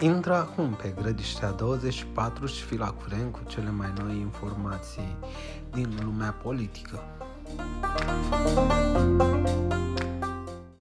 Intră acum pe Grădiștea 24 și fi la curent cu cele mai noi informații din lumea politică.